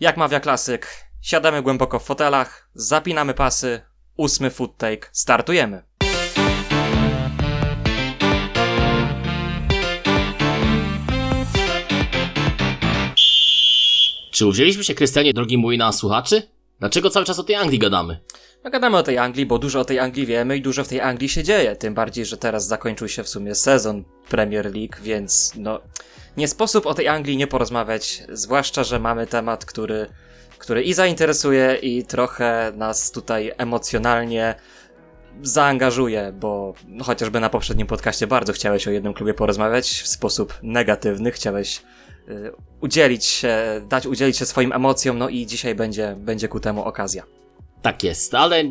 Jak mawia klasyk, siadamy głęboko w fotelach, zapinamy pasy, ósmy foot take, startujemy. Czy uwzięliśmy się, Krystianie, drogi mój, na słuchaczy? Dlaczego cały czas o tej Anglii gadamy? No gadamy o tej Anglii, bo dużo o tej Anglii wiemy i dużo w tej Anglii się dzieje. Tym bardziej, że teraz zakończył się w sumie sezon Premier League, więc no nie sposób o tej Anglii nie porozmawiać, zwłaszcza, że mamy temat, który, który i zainteresuje i trochę nas tutaj emocjonalnie zaangażuje, bo chociażby na poprzednim podcaście bardzo chciałeś o jednym klubie porozmawiać w sposób negatywny, chciałeś udzielić się, dać udzielić się swoim emocjom, no i dzisiaj będzie, będzie ku temu okazja. Tak jest, ale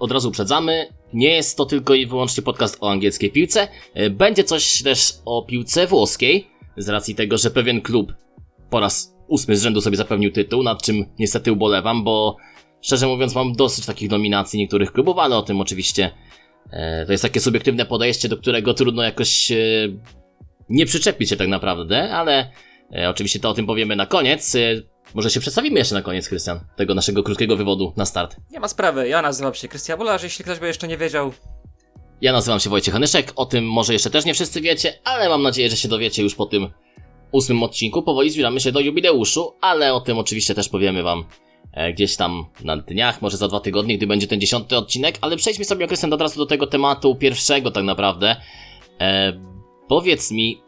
od razu uprzedzamy, nie jest to tylko i wyłącznie podcast o angielskiej piłce, e, będzie coś też o piłce włoskiej, z racji tego, że pewien klub po raz ósmy z rzędu sobie zapewnił tytuł, nad czym niestety ubolewam, bo szczerze mówiąc mam dosyć takich nominacji niektórych klubów, ale o tym oczywiście e, to jest takie subiektywne podejście, do którego trudno jakoś e, nie przyczepić się tak naprawdę, ale oczywiście to o tym powiemy na koniec. E, może się przedstawimy jeszcze na koniec, Krystian, tego naszego krótkiego wywodu na start. Nie ma sprawy, ja nazywam się Krystian Bularz, jeśli ktoś by jeszcze nie wiedział. Ja nazywam się Wojciech Anyszek, o tym może jeszcze też nie wszyscy wiecie, ale mam nadzieję, że się dowiecie już po tym ósmym odcinku. Powoli zbieramy się do jubileuszu, ale o tym oczywiście też powiemy wam e, gdzieś tam na dniach, może za dwa tygodnie, gdy będzie ten dziesiąty odcinek, ale przejdźmy sobie, Krystian, od razu do tego tematu pierwszego tak naprawdę. E, powiedz mi,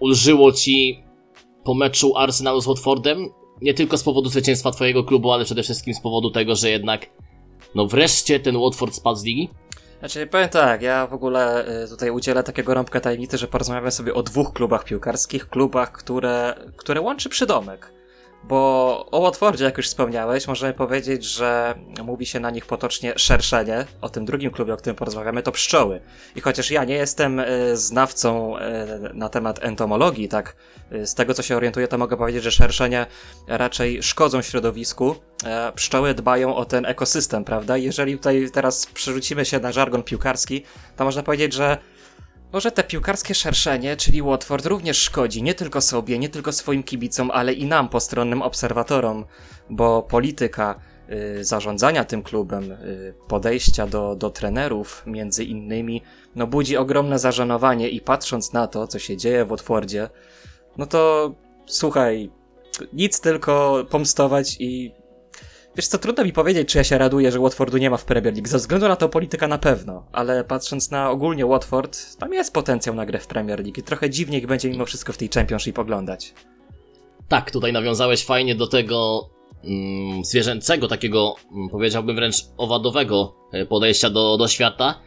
ulżyło ci po meczu Arsenalu z Watfordem? Nie tylko z powodu zwycięstwa twojego klubu, ale przede wszystkim z powodu tego, że jednak no wreszcie ten Watford spadł z ligi? Znaczy, powiem tak, ja w ogóle y, tutaj udzielę takiego rąbka tajemnicy, że porozmawiamy sobie o dwóch klubach piłkarskich, klubach, które, które łączy przydomek. Bo o Watfordzie, jak już wspomniałeś, możemy powiedzieć, że mówi się na nich potocznie szerszenie. O tym drugim klubie, o którym porozmawiamy, to pszczoły. I chociaż ja nie jestem y, znawcą y, na temat entomologii, tak, y, z tego co się orientuję, to mogę powiedzieć, że szerszenie raczej szkodzą środowisku. E, Pszczoły dbają o ten ekosystem, prawda? Jeżeli tutaj teraz przerzucimy się na żargon piłkarski, to można powiedzieć, że może te piłkarskie szerszenie, czyli Watford, również szkodzi nie tylko sobie, nie tylko swoim kibicom, ale i nam, postronnym obserwatorom, bo polityka y, zarządzania tym klubem, y, podejścia do, do trenerów, między innymi, no budzi ogromne zażenowanie i patrząc na to, co się dzieje w Watfordzie, no to słuchaj, nic tylko pomstować i Wiesz co, trudno mi powiedzieć, czy ja się raduję, że Watfordu nie ma w Premier League. Ze względu na to polityka na pewno, ale patrząc na ogólnie Watford, tam jest potencjał na grę w Premier League i trochę dziwnie ich będzie mimo wszystko w tej Championship oglądać. Tak, tutaj nawiązałeś fajnie do tego mm, zwierzęcego, takiego mm, powiedziałbym wręcz owadowego e, podejścia do, do świata.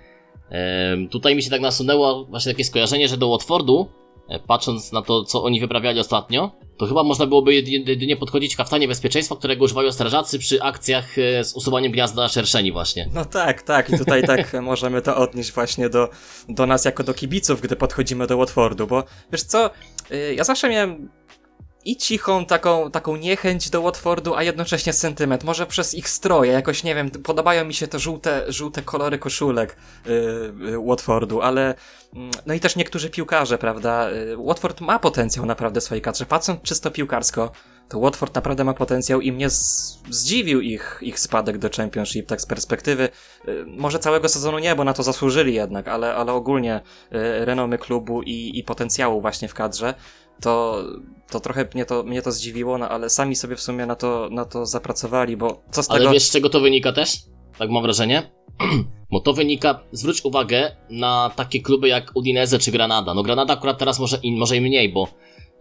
Em, tutaj mi się tak nasunęło właśnie takie skojarzenie, że do Watfordu, e, patrząc na to, co oni wyprawiali ostatnio, to chyba można byłoby jedy- jedynie podchodzić kaftanie bezpieczeństwa, którego używają strażacy przy akcjach e, z usuwaniem gniazda szerszeni właśnie. No tak, tak, i tutaj tak możemy to odnieść właśnie do, do nas jako do kibiców, gdy podchodzimy do Watfordu, bo wiesz co, y, ja zawsze miałem i cichą taką, taką niechęć do Watfordu, a jednocześnie sentyment. Może przez ich stroje, jakoś nie wiem, podobają mi się te żółte, żółte kolory koszulek y, y, Watfordu, ale mm, no i też niektórzy piłkarze, prawda? Y, Watford ma potencjał naprawdę w swojej kadrze. Patrząc czysto piłkarsko, to Watford naprawdę ma potencjał i mnie zdziwił ich, ich spadek do Championship, tak z perspektywy. y, Może całego sezonu nie, bo na to zasłużyli jednak, ale, ale ogólnie renomy klubu i, i potencjału właśnie w kadrze to, to trochę mnie to, mnie to zdziwiło, no ale sami sobie w sumie na to, na to zapracowali, bo co z Ale tego... wiesz z czego to wynika też? Tak mam wrażenie. Bo to wynika, zwróć uwagę na takie kluby jak Udinese czy Granada. No Granada akurat teraz może, in, może i mniej, bo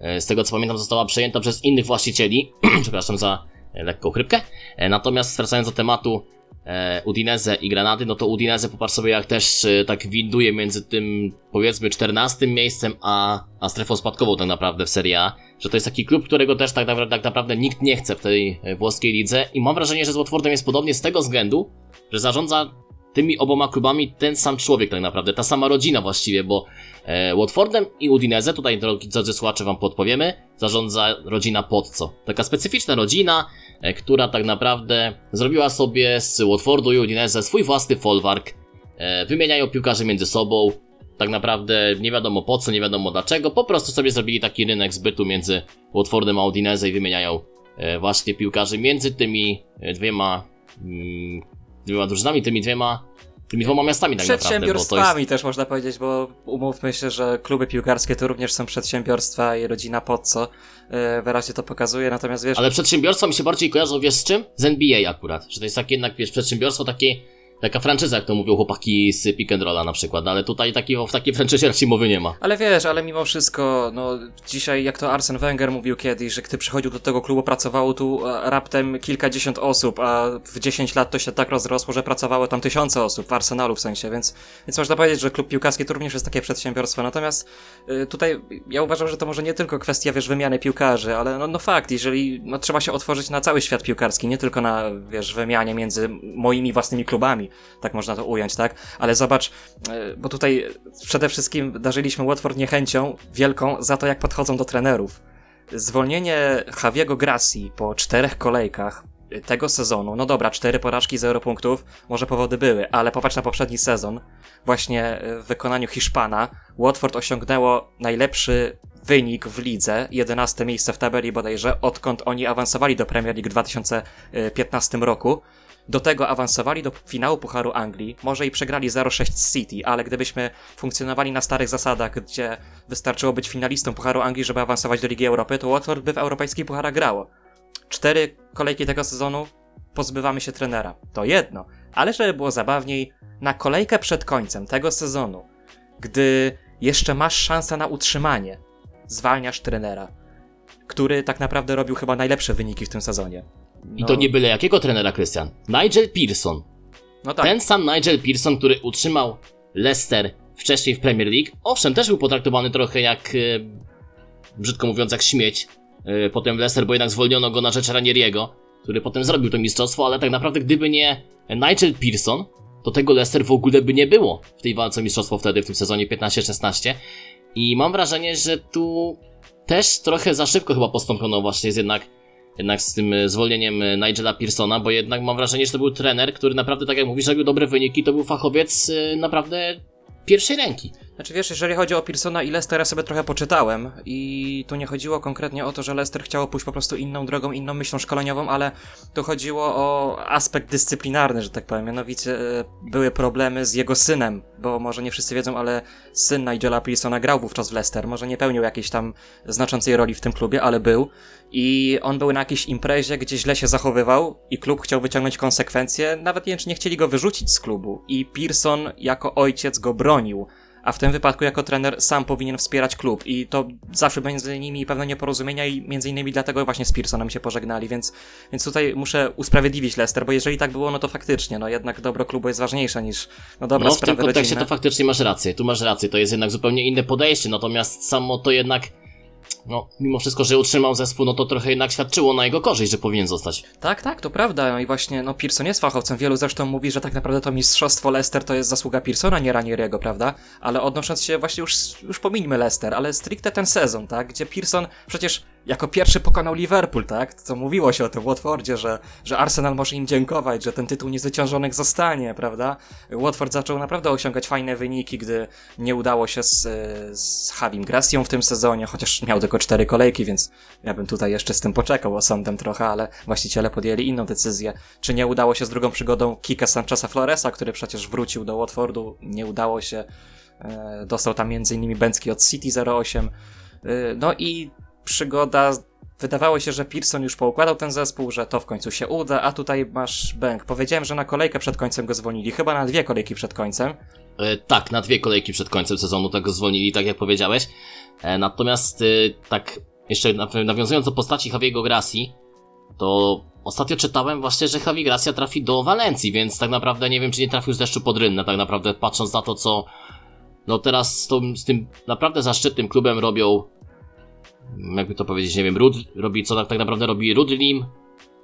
e, z tego co pamiętam została przejęta przez innych właścicieli. Przepraszam za e, lekką chrypkę. E, Natomiast wracając do tematu e, Udinese i Granady, no to Udinese popatrz sobie jak też e, tak winduje między tym powiedzmy 14 miejscem a, a strefą spadkową tak naprawdę w Serie A, że to jest taki klub, którego też tak naprawdę, tak naprawdę nikt nie chce w tej e, włoskiej lidze i mam wrażenie, że z Watfordem jest podobnie z tego względu, że zarządza tymi oboma klubami ten sam człowiek tak naprawdę, ta sama rodzina właściwie, bo e, Watfordem i Udinese, tutaj drodzy słuchacze wam podpowiemy, zarządza rodzina Pozzo. Taka specyficzna rodzina, która tak naprawdę zrobiła sobie z Watfordu i Udinese swój własny folwark. E, wymieniają piłkarzy między sobą, tak naprawdę nie wiadomo po co, nie wiadomo dlaczego, po prostu sobie zrobili taki rynek zbytu między Watfordem a Udinese i wymieniają e, właśnie piłkarzy między tymi e, dwiema, mm, dwiema drużynami, tymi dwiema, tymi dwoma miastami tak naprawdę, bo to jest... Przedsiębiorstwami też można powiedzieć, bo umówmy się, że kluby piłkarskie to również są przedsiębiorstwa i rodzina Podco yy, wyraźnie to pokazuje, natomiast wiesz, Ale przedsiębiorstwa mi się bardziej kojarzą, wiesz z czym? Z NBA akurat, że to jest takie jednak, wiesz, przedsiębiorstwo takie, taka franczyza, jak to mówią chłopaki z Pick and Rolla na przykład, ale tutaj takiego, w takiej franczyzie raczej mowy nie ma. Ale wiesz, ale mimo wszystko, no dzisiaj jak to Arsen Wenger mówił kiedyś, że gdy przychodził do tego klubu, pracowało tu e, raptem kilkadziesiąt osób, a w 10 lat to się tak rozrosło, że pracowało tam tysiące osób, w Arsenalu w sensie, więc, więc można powiedzieć, że klub piłkarski to również jest takie przedsiębiorstwo. Natomiast y, tutaj ja uważam, że to może nie tylko kwestia, wiesz, wymiany piłkarzy, ale no, no fakt, jeżeli no, trzeba się otworzyć na cały świat piłkarski, nie tylko na, wiesz, wymianie między moimi własnymi klubami, tak można to ująć, tak? Ale zobacz, y, bo tutaj przede wszystkim darzyliśmy Watford niechęcią wielką za to, jak podchodzą do trenerów. Zwolnienie Javiego Grassi po czterech kolejkach tego sezonu, no dobra, cztery porażki, zero punktów, może powody były, ale popatrz na poprzedni sezon, właśnie w wykonaniu Hiszpana, Watford osiągnęło najlepszy wynik w lidze, 11 miejsce w tabeli bodajże, odkąd oni awansowali do Premier League w 2015 roku. Do tego awansowali do finału Pucharu Anglii, może i przegrali 0-6 z City, ale gdybyśmy funkcjonowali na starych zasadach, gdzie wystarczyło być finalistą Pucharu Anglii, żeby awansować do Ligi Europy, to Watford by w europejskich pucharach grało. Cztery kolejki tego sezonu pozbywamy się trenera. To jedno, ale żeby było zabawniej, na kolejkę przed końcem tego sezonu, gdy jeszcze masz szansę na utrzymanie, zwalniasz trenera, który tak naprawdę robił chyba najlepsze wyniki w tym sezonie. I No, to nie byle jakiego trenera, Krystian. Nigel Pearson. No tak. Ten sam Nigel Pearson, który utrzymał Leicester wcześniej w Premier League. Owszem, też był potraktowany trochę jak, e, brzydko mówiąc, jak śmieć. E, potem w Leicester, bo jednak zwolniono go na rzecz Ranieriego, który potem zrobił to mistrzostwo, ale tak naprawdę gdyby nie Nigel Pearson, to tego Leicester w ogóle by nie było w tej walce o mistrzostwo wtedy, w tym sezonie 15-16. I mam wrażenie, że tu też trochę za szybko chyba postąpiono właśnie z jednak, jednak z tym e, zwolnieniem e, Nigela Pearsona, bo jednak mam wrażenie, że to był trener, który naprawdę, tak jak mówisz, robił dobre wyniki, to był fachowiec e, naprawdę pierwszej ręki. Znaczy wiesz, jeżeli chodzi o Pearsona i Leicester, ja sobie trochę poczytałem i tu nie chodziło konkretnie o to, że Leicester chciało pójść po prostu inną drogą, inną myślą szkoleniową, ale tu chodziło o aspekt dyscyplinarny, że tak powiem. Mianowicie były problemy z jego synem, bo może nie wszyscy wiedzą, ale syn Nigela Pearsona grał wówczas w Leicester. Może nie pełnił jakiejś tam znaczącej roli w tym klubie, ale był. I on był na jakiejś imprezie, gdzie źle się zachowywał i klub chciał wyciągnąć konsekwencje. Nawet nie nie chcieli go wyrzucić z klubu. I Pearson jako ojciec go bronił a w tym wypadku jako trener sam powinien wspierać klub i to zawsze między nimi pewne nieporozumienia i między innymi dlatego właśnie z Pearsonem się pożegnali, więc, więc tutaj muszę usprawiedliwić Leicester, bo jeżeli tak było, no to faktycznie, no jednak dobro klubu jest ważniejsze niż, no dobra, no w tym kontekście rodzinne. to faktycznie masz rację, tu masz rację, to jest jednak zupełnie inne podejście, natomiast samo to jednak, no mimo wszystko, że utrzymał zespół, no to trochę jednak świadczyło na jego korzyść, że powinien zostać. Tak, tak, to prawda. I właśnie, no, Pearson jest fachowcem. Wielu zresztą mówi, że tak naprawdę to mistrzostwo Leicester to jest zasługa Pearsona, nie Ranieriego, prawda? Ale odnosząc się właśnie już, już pomińmy Leicester, ale stricte ten sezon, tak? Gdzie Pearson przecież jako pierwszy pokonał Liverpool, tak? Co mówiło się o tym w Watfordzie, że, że Arsenal może im dziękować, że ten tytuł niezwyciężonych zostanie, prawda? Watford zaczął naprawdę osiągać fajne wyniki, gdy nie udało się z, z Javim Gracią w tym sezonie, chociaż miał tylko cztery kolejki, więc ja bym tutaj jeszcze z tym poczekał osądem trochę, ale właściciele podjęli inną decyzję. Czy nie udało się z drugą przygodą Kika Sancheza Floresa, który przecież wrócił do Watfordu, nie udało się. E, dostał tam m.in. Bęcki od City 08. E, no i przygoda. Wydawało się, że Pearson już poukładał ten zespół, że to w końcu się uda, a tutaj masz bęk. Powiedziałem, że na kolejkę przed końcem go zwolnili, chyba na dwie kolejki przed końcem. E, tak, na dwie kolejki przed końcem sezonu tak zwolnili, tak jak powiedziałeś. E, natomiast e, tak jeszcze naw- nawiązując do postaci Javiego Grassi, to ostatnio czytałem właśnie, że Javi Gracia trafi do Walencji, więc tak naprawdę nie wiem, czy nie trafił z deszczu pod rynnę, tak naprawdę patrząc na to, co no teraz z, z tym naprawdę zaszczytnym klubem robią, jakby to powiedzieć, nie wiem, Rud, robi co tak, tak naprawdę robi Rudlim,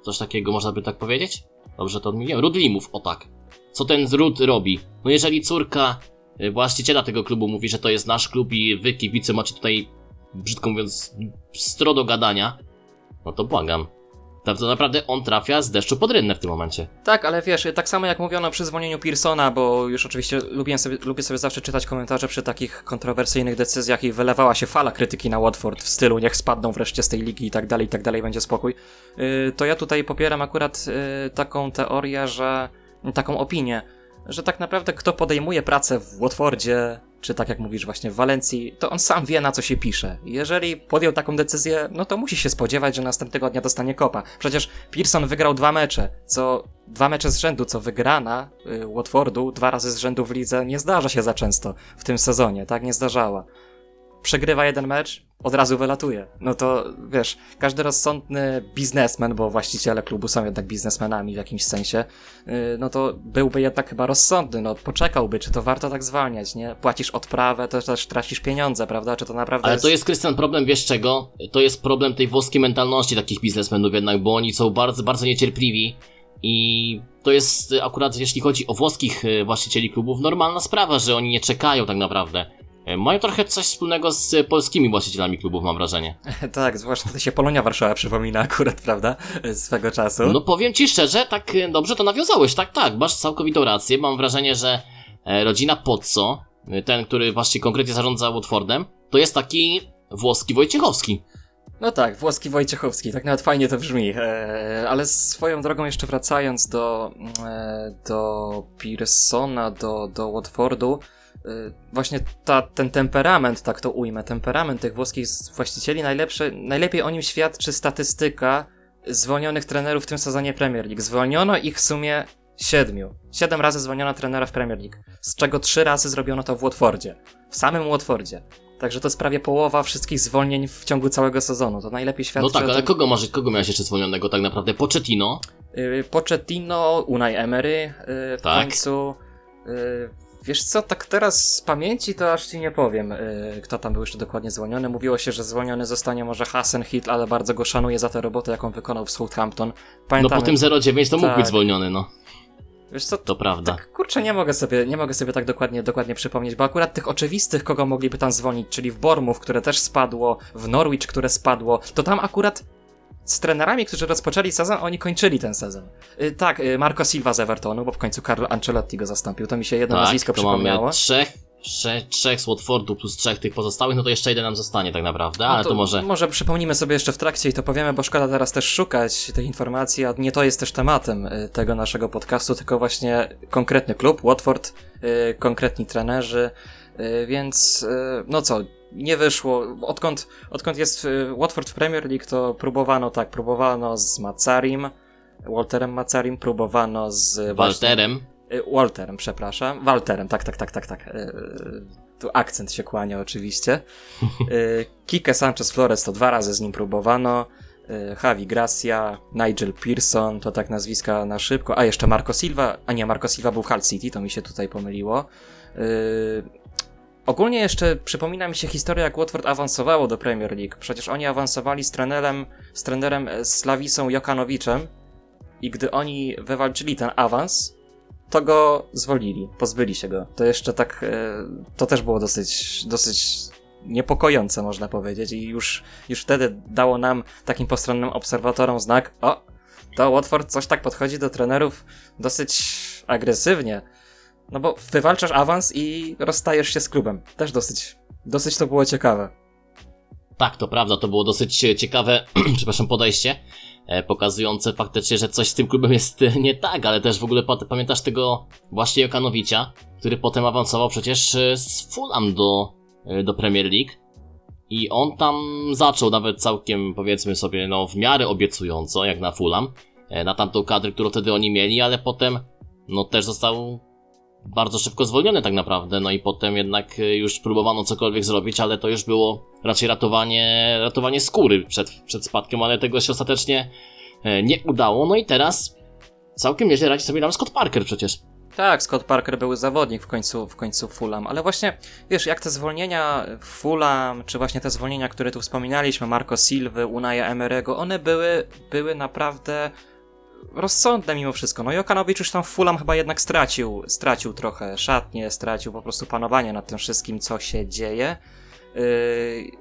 coś takiego można by tak powiedzieć? Dobrze to odmieniłem? Rudlimów, o tak. Co ten Rud robi? No jeżeli córka y, właściciela tego klubu mówi, że to jest nasz klub i wy kibice macie tutaj, brzydko mówiąc, stro do gadania, no to błagam. Tak, to naprawdę on trafia z deszczu pod rynnę w tym momencie. Tak, ale wiesz, tak samo jak mówiono przy zwolnieniu Pearsona, bo już oczywiście lubię sobie, lubię sobie zawsze czytać komentarze przy takich kontrowersyjnych decyzjach i wylewała się fala krytyki na Watford w stylu niech spadną wreszcie z tej ligi i tak dalej, i tak dalej, będzie spokój. Yy, to ja tutaj popieram akurat yy, taką teorię, że taką opinię, że tak naprawdę kto podejmuje pracę w Watfordzie, czy tak jak mówisz właśnie w Walencji, to on sam wie na co się pisze. Jeżeli podjął taką decyzję, no to musi się spodziewać, że następnego dnia dostanie kopa. Przecież Pearson wygrał dwa mecze, co dwa mecze z rzędu, co wygrana y, Watfordu dwa razy z rzędu w lidze nie zdarza się za często w tym sezonie, tak? Nie zdarzała. Przegrywa jeden mecz, od razu wylatuje. No to wiesz, każdy rozsądny biznesmen, bo właściciele klubu są jednak biznesmenami w jakimś sensie, yy, no to byłby jednak chyba rozsądny, no poczekałby, czy to warto tak zwalniać, nie? Płacisz odprawę, to też tracisz pieniądze, prawda? Czy to naprawdę Ale jest... to jest, Krystian, problem, wiesz czego? To jest problem tej włoskiej mentalności takich biznesmenów jednak, bo oni są bardzo, bardzo niecierpliwi i to jest y, akurat, jeśli chodzi o włoskich y, właścicieli klubów, normalna sprawa, że oni nie czekają tak naprawdę. Y, Mają trochę coś wspólnego z polskimi właścicielami klubów, mam wrażenie. tak, zwłaszcza to się Polonia Warszawa przypomina akurat, prawda? Swego czasu. No powiem ci szczerze, tak y, dobrze to nawiązałeś, tak, tak, masz całkowitą rację. Mam wrażenie, że e, rodzina Pozzo, ten, który właśnie konkretnie zarządza Watfordem, to jest taki włoski Wojciechowski. No tak, włoski Wojciechowski, tak nawet fajnie to brzmi. E, ale swoją drogą jeszcze wracając do, e, do Pearsona, do, do Watfordu, e, właśnie ta, ten temperament, tak to ujmę, temperament tych włoskich właścicieli, najlepszy, najlepiej o nim świadczy statystyka zwolnionych trenerów w tym sezonie Premier League. Zwolniono ich w sumie siedmiu. Siedem razy zwolniono trenera w Premier League, z czego trzy razy zrobiono to w Watfordzie. W samym Watfordzie. Także to jest prawie połowa wszystkich zwolnień w ciągu całego sezonu. To najlepiej świadczy No tak, ale tym. kogo, masz, kogo miałeś jeszcze zwolnionego tak naprawdę? Pochettino, Y, Pochettino, Unai Emery y, w Tak. końcu. Y, Wiesz co, tak teraz z pamięci to aż ci nie powiem, y, kto tam był jeszcze dokładnie zwolniony. Mówiło się, że zwolniony zostanie może Hasen Hill, ale bardzo go szanuję za tę robotę, jaką wykonał w Southampton. no Pamiętamy, po tym 0,9 to mógł Tak. być zwolniony, no. wiesz co, To prawda. tak kurczę, nie mogę sobie, nie mogę sobie tak dokładnie, dokładnie przypomnieć, bo akurat tych oczywistych, kogo mogliby tam zwolnić, czyli w Bormów, które też spadło, w Norwich, które spadło, to tam akurat z trenerami, którzy rozpoczęli sezon, oni kończyli ten sezon. Y, tak, y, Marco Silva z Evertonu, bo w końcu Carlo Ancelotti go zastąpił, to mi się jedno nazwisko tak, to przypomniało. mamy trzech, trzech, trzech z Watfordu plus trzech tych pozostałych, no to jeszcze jeden nam zostanie tak naprawdę, No ale to, może... Może przypomnimy sobie jeszcze w trakcie i to powiemy, bo szkoda teraz też szukać tych informacji, a nie to jest też tematem y, tego naszego podcastu, tylko właśnie konkretny klub, Watford, konkretni trenerzy, więc no co, nie wyszło. Odkąd, odkąd jest y, Watford w Premier League, to próbowano, tak, próbowano z Macarim, Walterem Macarim, próbowano z Walterem. Y, Walterem, przepraszam. Walterem, tak, tak, tak, tak, tak. Y, Tu akcent się kłania oczywiście. Kike Sanchez Flores to dwa razy z nim próbowano. Javi Gracia, Nigel Pearson, to tak nazwiska na szybko. A jeszcze Marco Silva, a nie, Marco Silva był w Hull City, to mi się tutaj pomyliło. Ogólnie jeszcze przypomina mi się historia, jak Watford awansowało do Premier League. Przecież oni awansowali z trenerem, z trenerem e, Slawisą Jokanowiczem i gdy oni wywalczyli ten awans, to go zwolnili, pozbyli się go. To jeszcze tak, e, to też było dosyć, dosyć niepokojące, można powiedzieć, i już, już wtedy dało nam, takim postronnym obserwatorom, znak: o, to Watford coś tak podchodzi do trenerów dosyć agresywnie. No bo wywalczasz awans i rozstajesz się z klubem. Też dosyć, dosyć to było ciekawe. Tak, to prawda, to było dosyć e, ciekawe, przepraszam, podejście, e, pokazujące faktycznie, że coś z tym klubem jest e, nie tak, ale też w ogóle pamiętasz tego właśnie Jokanowicia, który potem awansował przecież z Fulham do, do Premier League i on tam zaczął nawet całkiem, powiedzmy sobie, no w miarę obiecująco, jak na Fulham, na tamtą kadrę, którą wtedy oni mieli, ale potem, no też został bardzo szybko zwolniony tak naprawdę, no i potem jednak e, już próbowano cokolwiek zrobić, ale to już było raczej ratowanie, ratowanie skóry przed, przed spadkiem, ale tego się ostatecznie e, nie udało, no i teraz całkiem nieźle radzi sobie nam Scott Parker przecież. Tak, Scott Parker był zawodnik w końcu, w końcu Fulham, ale właśnie, wiesz, jak te zwolnienia Fulham, czy właśnie te zwolnienia, które tu wspominaliśmy, Marco Silva, Unaja Emerego, one były, były naprawdę rozsądne mimo wszystko. No Jokanowicz już tam w Fulham chyba jednak stracił, stracił trochę szatnie, stracił po prostu panowanie nad tym wszystkim, co się dzieje. Yy,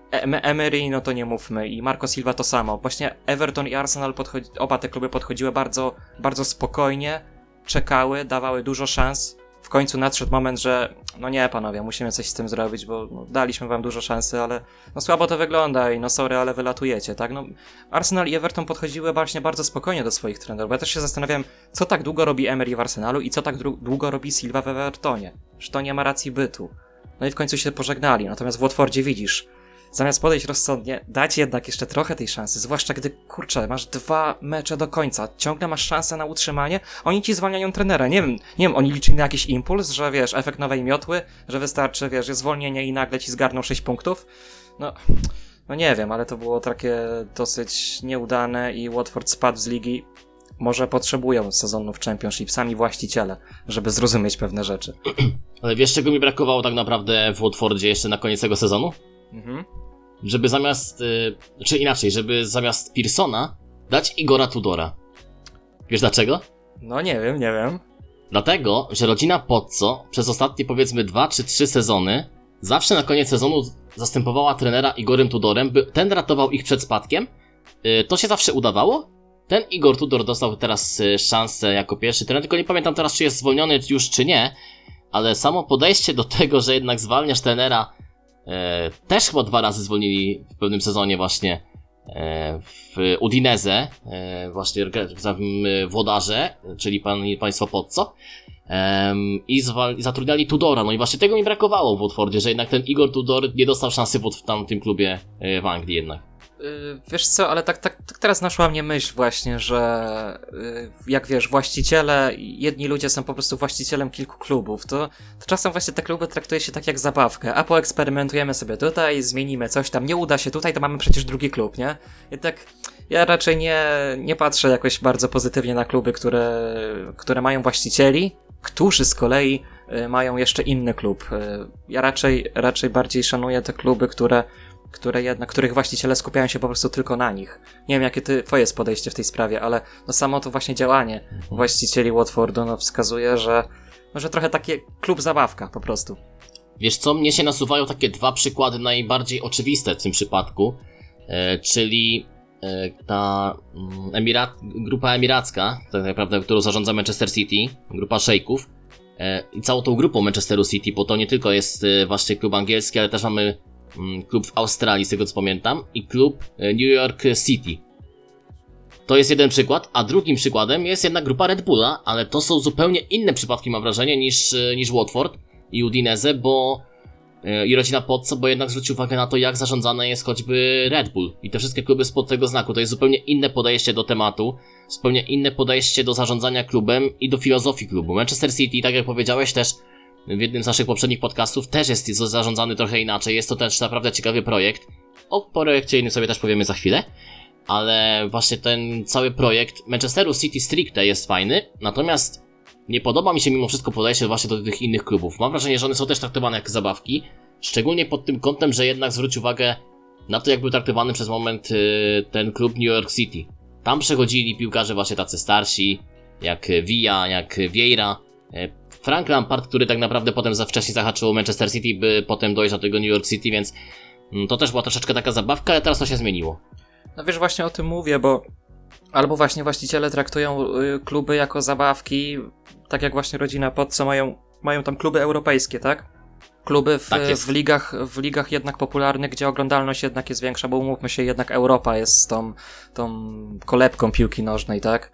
Emery, no to nie mówmy, i Marco Silva to samo. Właśnie Everton i Arsenal, podchodzi, oba te kluby podchodziły bardzo, bardzo spokojnie, czekały, dawały dużo szans. W końcu nadszedł moment, że no nie panowie, musimy coś z tym zrobić, bo no, daliśmy wam dużo szansy, ale no słabo to wygląda i no sorry, ale wylatujecie, tak? No, Arsenal i Everton podchodziły właśnie bardzo spokojnie do swoich trenerów, ja też się zastanawiam, co tak długo robi Emery w Arsenalu i co tak długo robi Silva w Evertonie. Że to nie ma racji bytu. No i w końcu się pożegnali, natomiast w Watfordzie widzisz, zamiast podejść rozsądnie, dać jednak jeszcze trochę tej szansy, zwłaszcza gdy, kurczę, masz dwa mecze do końca, ciągle masz szansę na utrzymanie, oni ci zwalniają trenera, nie wiem, nie wiem, oni liczyli na jakiś impuls, że wiesz, efekt nowej miotły, że wystarczy, wiesz, zwolnienie i nagle ci zgarną 6 punktów, no... No nie wiem, ale to było takie dosyć nieudane i Watford spadł z ligi. Może potrzebują sezonów Championship sami właściciele, żeby zrozumieć pewne rzeczy. Ale wiesz, czego mi brakowało tak naprawdę w Watfordzie jeszcze na koniec tego sezonu? Mhm. Żeby zamiast, y, czy inaczej, żeby zamiast Pearsona dać Igora Tudora. Wiesz dlaczego? No nie wiem, nie wiem. Dlatego, że rodzina Pozzo przez ostatnie powiedzmy dwa czy trzy sezony zawsze na koniec sezonu zastępowała trenera Igorem Tudorem, by ten ratował ich przed spadkiem. Y, to się zawsze udawało. Ten Igor Tudor dostał teraz y, szansę jako pierwszy trener, tylko nie pamiętam teraz, czy jest zwolniony już, czy nie. Ale samo podejście do tego, że jednak zwalniasz trenera, e, też chyba dwa razy zwolnili w pewnym sezonie właśnie e, w Udineze, e, właśnie w Włodarze, czyli pan, państwo Pozzo. I, zatrudniali Tudora. No i właśnie tego mi brakowało w Watfordzie, że jednak ten Igor Tudor nie dostał szansy w tamtym klubie w Anglii jednak. Yy, wiesz co, ale tak, tak, tak teraz naszła mnie myśl właśnie, że yy, jak wiesz, właściciele, jedni ludzie są po prostu właścicielem kilku klubów, to, to czasem właśnie te kluby traktuje się tak jak zabawkę, a poeksperymentujemy sobie tutaj, zmienimy coś tam, nie uda się tutaj, to mamy przecież drugi klub, nie? I tak ja raczej nie, nie patrzę jakoś bardzo pozytywnie na kluby, które, które mają właścicieli, którzy z kolei yy, mają jeszcze inny klub. Ja raczej, raczej bardziej szanuję te kluby, które które jednak, których właściciele skupiają się po prostu tylko na nich. Nie wiem, jakie ty, twoje jest podejście w tej sprawie, ale no samo to właśnie działanie mhm. właścicieli Watfordu no, wskazuje, że, no, że trochę takie klub zabawka po prostu. Wiesz co, mnie się nasuwają takie dwa przykłady najbardziej oczywiste w tym przypadku, e, czyli e, ta mm, Emirat, grupa emiracka, tak naprawdę, którą zarządza Manchester City, grupa szejków, e, i całą tą grupą Manchesteru City, bo to nie tylko jest e, właśnie klub angielski, ale też mamy klub w Australii, z tego co pamiętam, i klub e, New York City. To jest jeden przykład, a drugim przykładem jest jednak grupa Red Bulla, ale to są zupełnie inne przypadki, mam wrażenie, niż, e, niż Watford i Udinese, bo e, i rodzina Pozzo, bo jednak zwrócił uwagę na to, jak zarządzane jest choćby Red Bull i te wszystkie kluby spod tego znaku. To jest zupełnie inne podejście do tematu, zupełnie inne podejście do zarządzania klubem i do filozofii klubu. Manchester City, tak jak powiedziałeś, też w jednym z naszych poprzednich podcastów też jest zarządzany trochę inaczej. Jest to też naprawdę ciekawy projekt. O projekcie innym sobie też powiemy za chwilę. Ale właśnie ten cały projekt Manchesteru City stricte jest fajny, natomiast nie podoba mi się mimo wszystko podejście właśnie do tych innych klubów. Mam wrażenie, że one są też traktowane jak zabawki, szczególnie pod tym kątem, że jednak zwróć uwagę na to, jak był traktowany przez moment y, ten klub New York City. Tam przechodzili piłkarze właśnie tacy starsi, jak Villa, jak Vieira, e, Frank Lampard, który tak naprawdę potem za wcześnie zahaczył Manchester City, by potem dojść do tego New York City, więc mm, to też była troszeczkę taka zabawka, ale teraz to się zmieniło. No wiesz, właśnie o tym mówię, bo albo właśnie właściciele traktują y, kluby jako zabawki, tak jak właśnie rodzina pod co mają, mają tam kluby europejskie, tak? Kluby w, tak w, ligach, w ligach jednak popularnych, gdzie oglądalność jednak jest większa, bo umówmy się, jednak Europa jest tą, tą kolebką piłki nożnej, tak?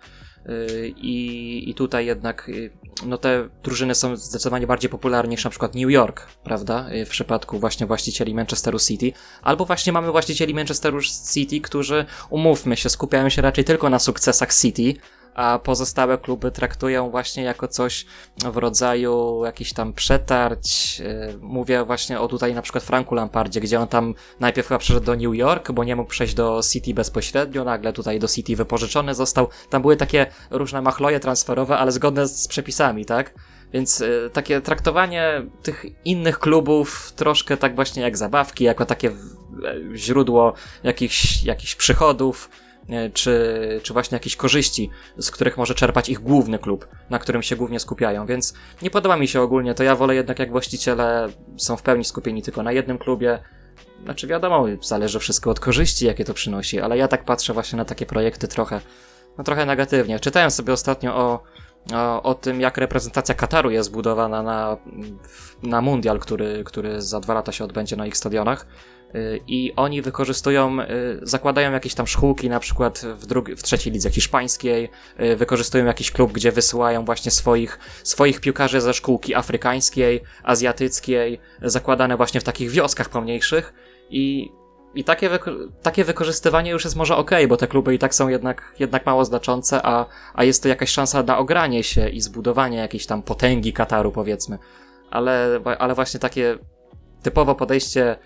I, I tutaj jednak y, no te drużyny są zdecydowanie bardziej popularne niż na przykład New York, prawda? Y, w przypadku właśnie właścicieli Manchesteru City. Albo właśnie mamy właścicieli Manchesteru City, którzy, umówmy się, skupiają się raczej tylko na sukcesach City, a pozostałe kluby traktują właśnie jako coś w rodzaju jakichś tam przetarć. Y, mówię właśnie o tutaj na przykład Franku Lampardzie, gdzie on tam najpierw chyba przyszedł do New York, bo nie mógł przejść do City bezpośrednio, nagle tutaj do City wypożyczony został. Tam były takie różne machloje transferowe, ale zgodne z przepisami, tak? Więc y, takie traktowanie tych innych klubów troszkę tak właśnie jak zabawki, jako takie źródło jakichś, jakichś przychodów, E, czy, czy właśnie jakieś korzyści, z których może czerpać ich główny klub, na którym się głównie skupiają. Więc nie podoba mi się ogólnie, to ja wolę jednak jak właściciele są w pełni skupieni tylko na jednym klubie, znaczy wiadomo, zależy wszystko od korzyści, jakie to przynosi, ale ja tak patrzę właśnie na takie projekty trochę, no trochę negatywnie. Czytałem sobie ostatnio o, o, o tym, jak reprezentacja Kataru jest zbudowana na, na mundial, który, który za dwa lata się odbędzie na ich stadionach. Y, I oni wykorzystują, y, zakładają jakieś tam szkółki, na przykład w, drugi, w trzeciej lidze hiszpańskiej, y, wykorzystują jakiś klub, gdzie wysyłają właśnie swoich, swoich piłkarzy ze szkółki afrykańskiej, azjatyckiej, zakładane właśnie w takich wioskach pomniejszych. I, i takie, takie wykorzystywanie już jest może ok, bo te kluby i tak są jednak, jednak mało znaczące, a, a jest to jakaś szansa na ogranie się i zbudowanie jakiejś tam potęgi Kataru, powiedzmy. Ale, ale właśnie takie typowo podejście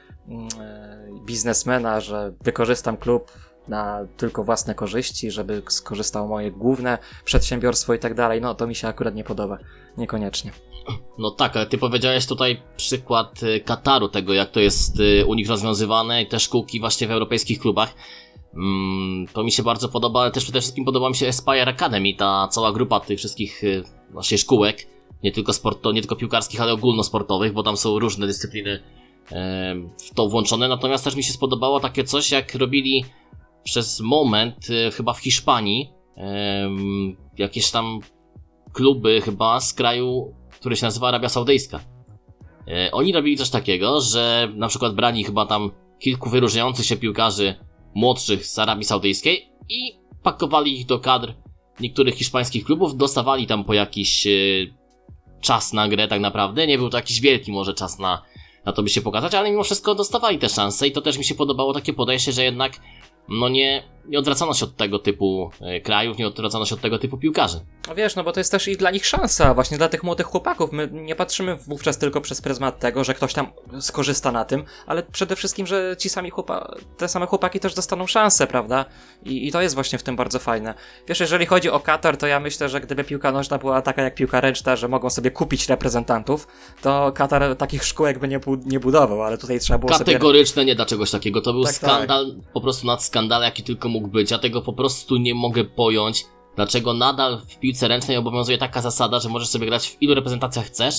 biznesmena, że wykorzystam klub na tylko własne korzyści, żeby skorzystało moje główne przedsiębiorstwo i tak dalej, no to mi się akurat nie podoba. Niekoniecznie. No tak, ale ty powiedziałeś tutaj przykład y, Kataru, tego jak to jest y, u nich rozwiązywane i te szkółki właśnie w europejskich klubach. Mm, to mi się bardzo podoba, ale też przede wszystkim podoba mi się Aspire Academy, ta cała grupa tych wszystkich właśnie szkółek, nie tylko sporto, nie tylko piłkarskich, ale ogólnosportowych, bo tam są różne dyscypliny e, w to włączone. Natomiast też mi się spodobało takie coś, jak robili przez moment, e, chyba w Hiszpanii, e, jakieś tam kluby chyba z kraju, który się nazywa Arabia Saudyjska. E, oni robili coś takiego, że na przykład brali chyba tam kilku wyróżniających się piłkarzy młodszych z Arabii Saudyjskiej i pakowali ich do kadr niektórych hiszpańskich klubów, dostawali tam po jakiś e, czas na grę tak naprawdę. Nie był to jakiś wielki może czas na, na to by się pokazać, ale mimo wszystko dostawali te szanse i to też mi się podobało takie podejście, że jednak no nie, nie odwracano się od tego typu e, krajów, nie odwracano się od tego typu piłkarzy. No wiesz, no bo to jest też i dla nich szansa, właśnie dla tych młodych chłopaków. My nie patrzymy wówczas tylko przez pryzmat tego, że ktoś tam skorzysta na tym, ale przede wszystkim, że ci sami chłopa, te same chłopaki też dostaną szansę, prawda? I, I to jest właśnie w tym bardzo fajne. Wiesz, jeżeli chodzi o Katar, to ja myślę, że gdyby piłka nożna była taka jak piłka ręczna, że mogą sobie kupić reprezentantów, to Katar takich szkółek by nie, nie budował, ale tutaj trzeba było sobie... Kategoryczne nie da czegoś takiego. To był Tak, skandal, po prostu nad skandal, jaki tylko mógł być. Ja tego po prostu nie mogę pojąć. Dlaczego nadal w piłce ręcznej obowiązuje taka zasada, że możesz sobie grać w ilu reprezentacjach chcesz?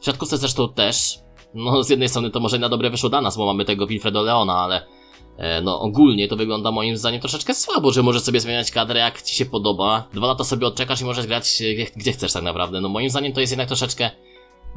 W siatkówce zresztą też. No, z jednej strony to może na dobre wyszło dla nas, bo mamy tego Wilfredo Leona, ale e, no ogólnie to wygląda moim zdaniem troszeczkę słabo, że możesz sobie zmieniać kadrę jak ci się podoba. Dwa lata sobie odczekasz i możesz grać gdzie, gdzie chcesz tak naprawdę. No moim zdaniem to jest jednak troszeczkę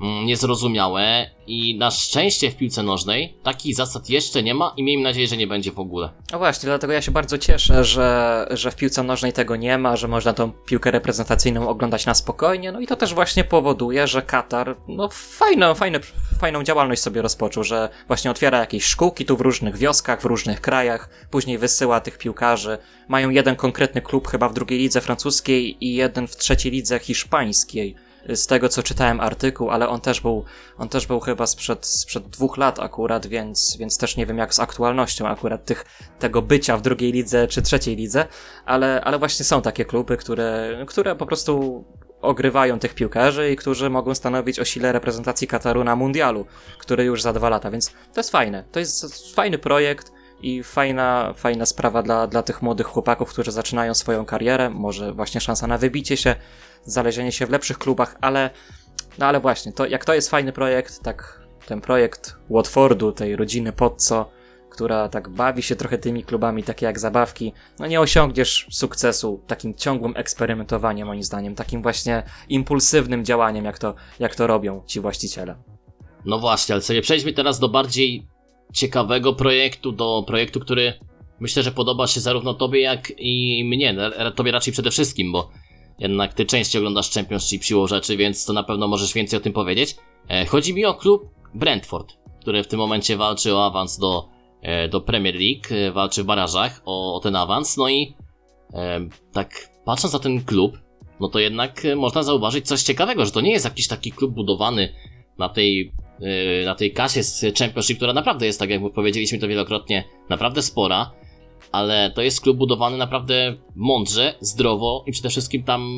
niezrozumiałe i na szczęście w piłce nożnej takich zasad jeszcze nie ma i miejmy nadzieję, że nie będzie w ogóle. No właśnie, dlatego ja się bardzo cieszę, że, że w piłce nożnej tego nie ma, że można tą piłkę reprezentacyjną oglądać na spokojnie. No i to też właśnie powoduje, że Katar no fajną, fajną, fajną działalność sobie rozpoczął, że właśnie otwiera jakieś szkółki tu w różnych wioskach, w różnych krajach, później wysyła tych piłkarzy. Mają jeden konkretny klub chyba w drugiej lidze francuskiej i jeden w trzeciej lidze hiszpańskiej z tego co czytałem artykuł, ale on też był, on też był chyba sprzed, sprzed dwóch lat akurat, więc, więc też nie wiem jak z aktualnością akurat tych, tego bycia w drugiej lidze czy trzeciej lidze, ale, ale właśnie są takie kluby, które, które po prostu ogrywają tych piłkarzy i którzy mogą stanowić o sile reprezentacji Kataru na mundialu, który już za dwa lata, więc to jest fajne. To jest fajny projekt i fajna, fajna sprawa dla, dla tych młodych chłopaków, którzy zaczynają swoją karierę, może właśnie szansa na wybicie się, znalezienie się w lepszych klubach, ale no ale właśnie, to jak to jest fajny projekt, tak ten projekt Watfordu, tej rodziny Pozzo, która tak bawi się trochę tymi klubami, takie jak zabawki, no nie osiągniesz sukcesu takim ciągłym eksperymentowaniem, moim zdaniem, takim właśnie impulsywnym działaniem, jak to, jak to robią ci właściciele. No właśnie, ale sobie przejdźmy teraz do bardziej ciekawego projektu, do projektu, który myślę, że podoba się zarówno tobie, jak i mnie. No, Tobie raczej przede wszystkim, bo jednak ty częściej oglądasz Championship siłą rzeczy, więc to na pewno możesz więcej o tym powiedzieć. E, Chodzi mi o klub Brentford, który w tym momencie walczy o awans do, e, do Premier League, e, walczy w barażach o, o ten awans, no i tak patrząc na ten klub, no to jednak można zauważyć coś ciekawego, że to nie jest jakiś taki klub budowany na tej, na tej kasie z Championship, która naprawdę jest, tak jak powiedzieliśmy to wielokrotnie, naprawdę spora, ale to jest klub budowany naprawdę mądrze, zdrowo i przede wszystkim tam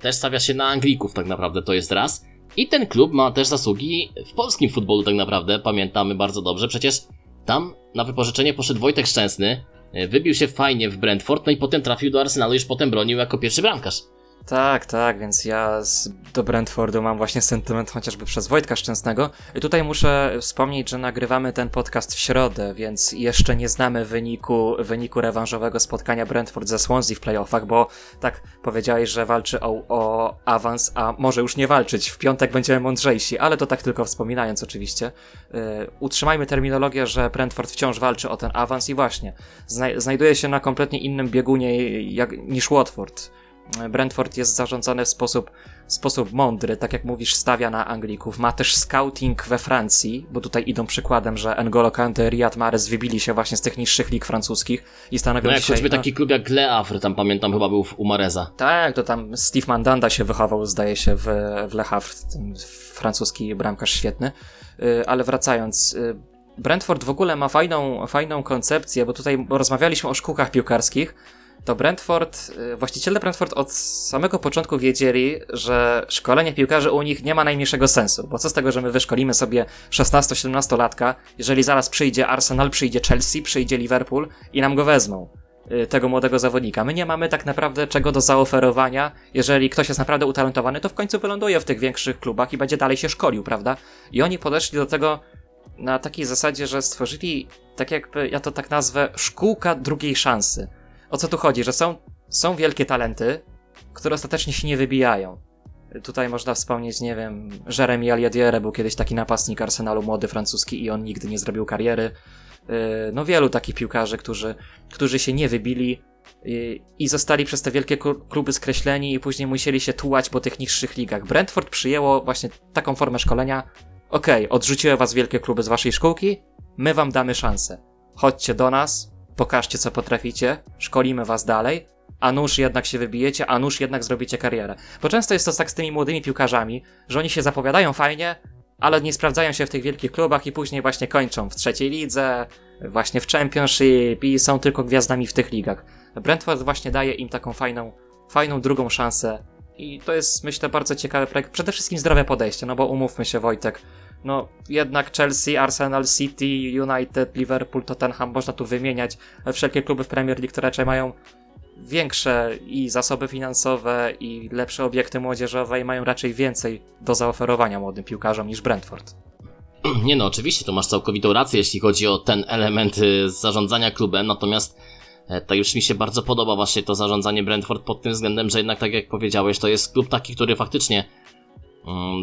też stawia się na Anglików tak naprawdę, to jest raz. I ten klub ma też zasługi w polskim futbolu tak naprawdę, pamiętamy bardzo dobrze, przecież tam na wypożyczenie poszedł Wojtek Szczęsny, e, wybił się fajnie w Brentford, no i potem trafił do Arsenalu, już potem bronił jako pierwszy bramkarz. Tak, tak, więc ja z, do Brentfordu mam właśnie sentyment chociażby przez Wojtka Szczęsnego. I tutaj muszę wspomnieć, że nagrywamy ten podcast w środę, więc jeszcze nie znamy wyniku, wyniku rewanżowego spotkania Brentford ze Swansea w playoffach, bo tak powiedziałeś, że walczy o, o awans, a może już nie walczyć. W piątek będziemy mądrzejsi, ale to tak tylko wspominając oczywiście. Yy, utrzymajmy terminologię, że Brentford wciąż walczy o ten awans i właśnie, zna znajduje się na kompletnie innym biegunie jak, niż Watford. Brentford jest zarządzany w sposób, sposób mądry, tak jak mówisz, stawia na Anglików. Ma też scouting we Francji, bo tutaj idą przykładem, że N'Golo Kante, Riyad Mahrez wybili się właśnie z tych niższych lig francuskich i stanowią No jak dzisiaj... choćby no, taki klub jak Le Havre, tam pamiętam chyba był u Mareza. Tak, to tam Steve Mandanda się wychował, zdaje się, w, w Le Havre, francuski bramkarz świetny. Yy, ale wracając, yy, Brentford w ogóle ma fajną, fajną koncepcję, bo tutaj rozmawialiśmy o szkółkach piłkarskich, to Brentford, y, właściciele Brentford od samego początku wiedzieli, że szkolenie piłkarzy u nich nie ma najmniejszego sensu, bo co z tego, że my wyszkolimy sobie 16-17 latka, jeżeli zaraz przyjdzie Arsenal, przyjdzie Chelsea, przyjdzie Liverpool i nam go wezmą, y, tego młodego zawodnika. My nie mamy tak naprawdę czego do zaoferowania, jeżeli ktoś jest naprawdę utalentowany, to w końcu wyląduje w tych większych klubach i będzie dalej się szkolił, prawda? I oni podeszli do tego na takiej zasadzie, że stworzyli, tak jakby, ja to tak nazwę, szkółka drugiej szansy o co tu chodzi? Że są, są wielkie talenty, które ostatecznie się nie wybijają. Tutaj można wspomnieć, nie wiem, Jeremy Aliadiere był kiedyś taki napastnik Arsenalu, młody francuski i on nigdy nie zrobił kariery. No wielu takich piłkarzy, którzy, którzy się nie wybili i zostali przez te wielkie kluby skreśleni i później musieli się tułać po tych niższych ligach. Brentford przyjęło właśnie taką formę szkolenia. Okej, okay, odrzuciły was wielkie kluby z waszej szkółki, my wam damy szansę. Chodźcie do nas, pokażcie co potraficie, szkolimy was dalej, a nuż jednak się wybijecie, a nuż jednak zrobicie karierę. Bo często jest to tak z tymi młodymi piłkarzami, że oni się zapowiadają fajnie, ale nie sprawdzają się w tych wielkich klubach i później właśnie kończą w trzeciej lidze, właśnie w Championship i są tylko gwiazdami w tych ligach. Brentford właśnie daje im taką fajną, fajną drugą szansę i to jest myślę bardzo ciekawy projekt. Przede wszystkim zdrowe podejście, no bo umówmy się Wojtek, no jednak Chelsea, Arsenal, City, United, Liverpool, Tottenham, można tu wymieniać wszelkie kluby w Premier League, które raczej mają większe i zasoby finansowe i lepsze obiekty młodzieżowe i mają raczej więcej do zaoferowania młodym piłkarzom niż Brentford. Nie no, oczywiście, to masz całkowitą rację, jeśli chodzi o ten element y, zarządzania klubem, natomiast to już mi się bardzo podoba właśnie to zarządzanie Brentford pod tym względem, że jednak tak jak powiedziałeś, to jest klub taki, który faktycznie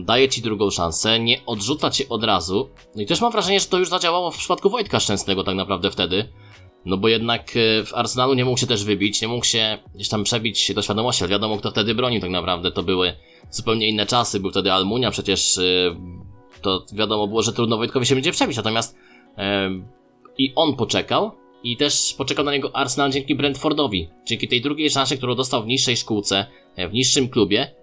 daje ci drugą szansę, nie odrzuca cię od razu. No i też mam wrażenie, że to już zadziałało w przypadku Wojtka Szczęsnego tak naprawdę wtedy. No bo jednak e, w Arsenalu nie mógł się też wybić, nie mógł się gdzieś tam przebić do świadomości, ale wiadomo kto wtedy bronił tak naprawdę, to były zupełnie inne czasy, był wtedy Almunia, przecież e, to wiadomo było, że trudno Wojtkowi się będzie przebić, natomiast e, i on poczekał i też poczekał na niego Arsenal dzięki Brentfordowi, dzięki tej drugiej szansie, którą dostał w niższej szkółce, w niższym klubie, Mm,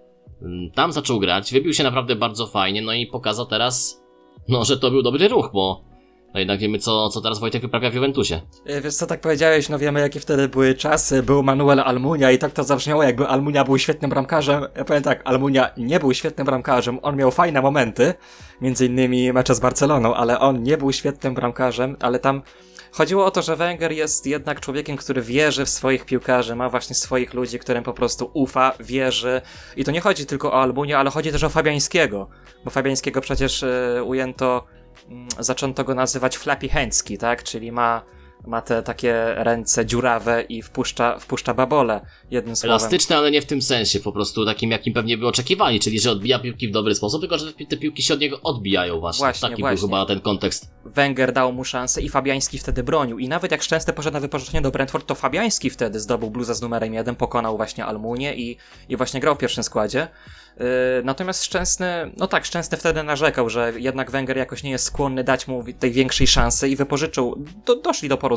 tam zaczął grać, wybił się naprawdę bardzo fajnie, no i pokazał teraz, no, że to był dobry ruch, bo no jednak wiemy, co, co teraz Wojtek wyprawia w Juventusie. E, wiesz co, tak powiedziałeś, no wiemy, jakie wtedy były czasy, był Manuel Almunia i tak to zabrzmiało, jakby Almunia był świetnym bramkarzem. Ja powiem tak, Almunia nie był świetnym bramkarzem, on miał fajne momenty, między innymi mecze z Barceloną, ale on nie był świetnym bramkarzem, ale tam Chodziło o to, że Wenger jest jednak człowiekiem, który wierzy w swoich piłkarzy, ma właśnie swoich ludzi, którym po prostu ufa, wierzy. I to nie chodzi tylko o Albunię, ale chodzi też o Fabiańskiego, bo Fabiańskiego przecież y, ujęto, y, zaczęto go nazywać Flappy Hęcki, tak? Czyli ma ma te takie ręce dziurawe i wpuszcza, wpuszcza babole, jednym słowem. Elastyczne, ale nie w tym sensie, po prostu takim, jakim pewnie by oczekiwali, czyli że odbija piłki w dobry sposób, tylko że te piłki się od niego odbijają właśnie. właśnie Taki właśnie. był chyba ten kontekst. Wenger dał mu szansę i Fabiański wtedy bronił. I nawet jak Szczęsny poszedł na wypożyczenie do Brentford, to Fabiański wtedy zdobył bluzę z numerem 1, pokonał właśnie Almunię i, i właśnie grał w pierwszym składzie. Yy, natomiast Szczęsny, no tak, Szczęsny wtedy narzekał, że jednak Wenger jakoś nie jest skłonny dać mu tej większej szansy i wypożyczył. Do, doszli do porozumienia,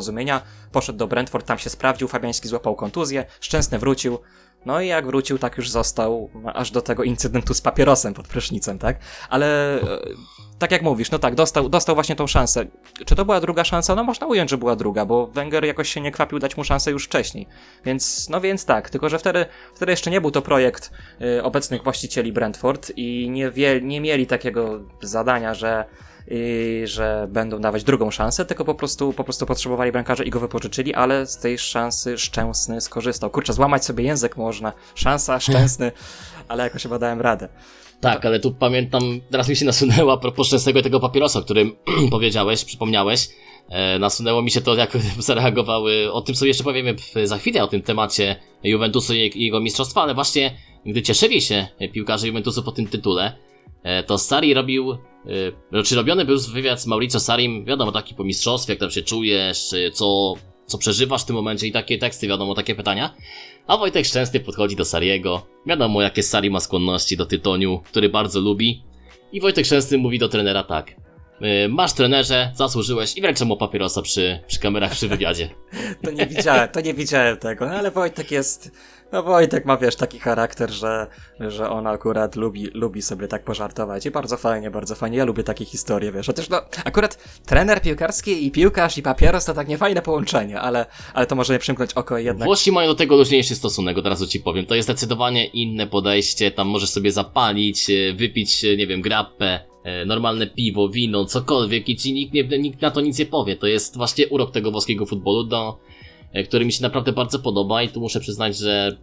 poszedł do Brentford, tam się sprawdził, Fabiański złapał kontuzję, Szczęsny wrócił. No i jak wrócił, tak już został, aż do tego incydentu z papierosem pod prysznicem, tak? Ale e, tak jak mówisz, no tak, dostał, dostał właśnie tą szansę. Czy to była druga szansa? No można ująć, że była druga, bo Wenger jakoś się nie kwapił dać mu szansę już wcześniej. Więc, no więc tak, tylko że wtedy, wtedy jeszcze nie był to projekt y, obecnych właścicieli Brentford i nie, wie, nie mieli takiego zadania, że i że będą dawać drugą szansę, tylko po prostu, po prostu potrzebowali bramkarza i go wypożyczyli, ale z tej szansy Szczęsny skorzystał. Kurczę, złamać sobie język można. Szansa, Szczęsny, ale jakoś chyba dałem radę. Tak, ale tu pamiętam, teraz mi się nasunęło a propos szczęsnego tego papierosa, o którym powiedziałeś, przypomniałeś. E, nasunęło mi się to, jak zareagowały, o tym sobie jeszcze powiemy za chwilę, o tym temacie Juventusu i jego mistrzostwa, ale właśnie gdy cieszyli się piłkarze Juventusu po tym tytule, to Sari robił, e, znaczy robiony był wywiad z Mauricio Sarim, wiadomo, taki po mistrzostwie, jak tam się czujesz, e, co, co przeżywasz w tym momencie i takie teksty, wiadomo, takie pytania. A Wojtek Szczęsny podchodzi do Sariego. Wiadomo, jakie Sari ma skłonności do tytoniu, który bardzo lubi. I Wojtek Szczęsny mówi do trenera tak. "Y, Masz trenerze, zasłużyłeś i wręczę mu papierosa przy, przy kamerach przy wywiadzie. To nie widziałem, to nie widziałem tego, no ale Wojtek jest, no Wojtek ma wiesz taki charakter, że, że on akurat lubi, lubi sobie tak pożartować i bardzo fajnie, bardzo fajnie, ja lubię takie historie, wiesz, chociaż no akurat trener piłkarski i piłkarz i papieros to tak niefajne połączenie, ale, ale to może nie przymknąć oko jednak. Włosi mają do tego luźniejszy stosunek, od razu ci powiem. To jest zdecydowanie inne podejście, tam możesz sobie zapalić, y, wypić, y, nie wiem, grappę, y, normalne piwo, wino, cokolwiek i ci nikt, nie, nikt na to nic nie powie. To jest właśnie urok tego włoskiego futbolu, do, który mi się naprawdę bardzo podoba i tu muszę przyznać, że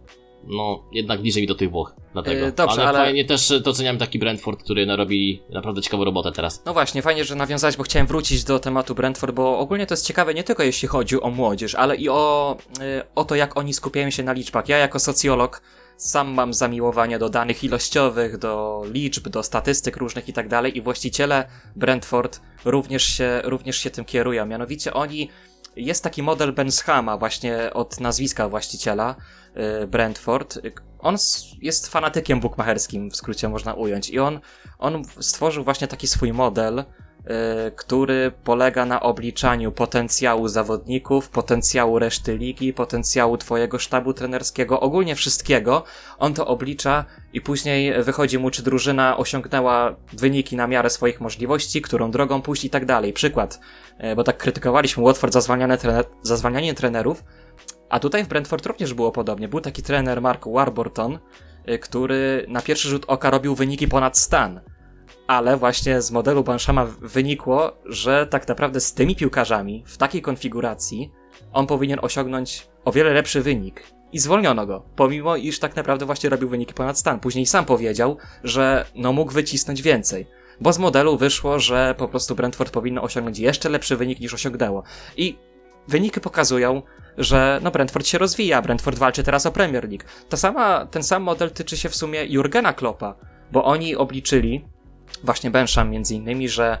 no, jednak bliżej mi do tych Włoch. Dlatego. Yy, dobrze, ale, ale- fajnie też y, doceniam taki Brentford, który no, robi naprawdę ciekawą robotę teraz. No właśnie, fajnie, że nawiązałeś, bo chciałem wrócić do tematu Brentford, bo ogólnie to jest ciekawe nie tylko jeśli chodzi o młodzież, ale i o, o to, jak oni skupiają się na liczbach. Ja jako socjolog sam mam zamiłowanie do danych ilościowych, do liczb, do statystyk różnych i tak dalej i właściciele Brentford również się, również się tym kierują. Mianowicie oni, jest taki model Benshama właśnie od nazwiska właściciela y, Brentford. On jest fanatykiem bukmacherskim, w skrócie można ująć i on on stworzył właśnie taki swój model, który polega na obliczaniu potencjału zawodników, potencjału reszty ligi, potencjału twojego sztabu trenerskiego, ogólnie wszystkiego. On to oblicza i później wychodzi mu, czy drużyna osiągnęła wyniki na miarę swoich możliwości, którą drogą pójść i tak dalej. Przykład, y, bo tak krytykowaliśmy Watford za trener, za zwalnianie trenerów, a tutaj w Brentford również było podobnie. Był taki trener Mark Warburton, y, który na pierwszy rzut oka robił wyniki ponad stan ale właśnie z modelu Banshama wynikło, że tak naprawdę z tymi piłkarzami w takiej konfiguracji on powinien osiągnąć o wiele lepszy wynik. I zwolniono go, pomimo iż tak naprawdę właśnie robił wyniki ponad stan. Później sam powiedział, że no mógł wycisnąć więcej. Bo z modelu wyszło, że po prostu Brentford powinno osiągnąć jeszcze lepszy wynik niż osiągnęło. I wyniki pokazują, że no Brentford się rozwija, Brentford walczy teraz o Premier League. Ta sama, ten sam model tyczy się w sumie Jurgena Kloppa, bo oni obliczyli, właśnie Bensham między innymi, że,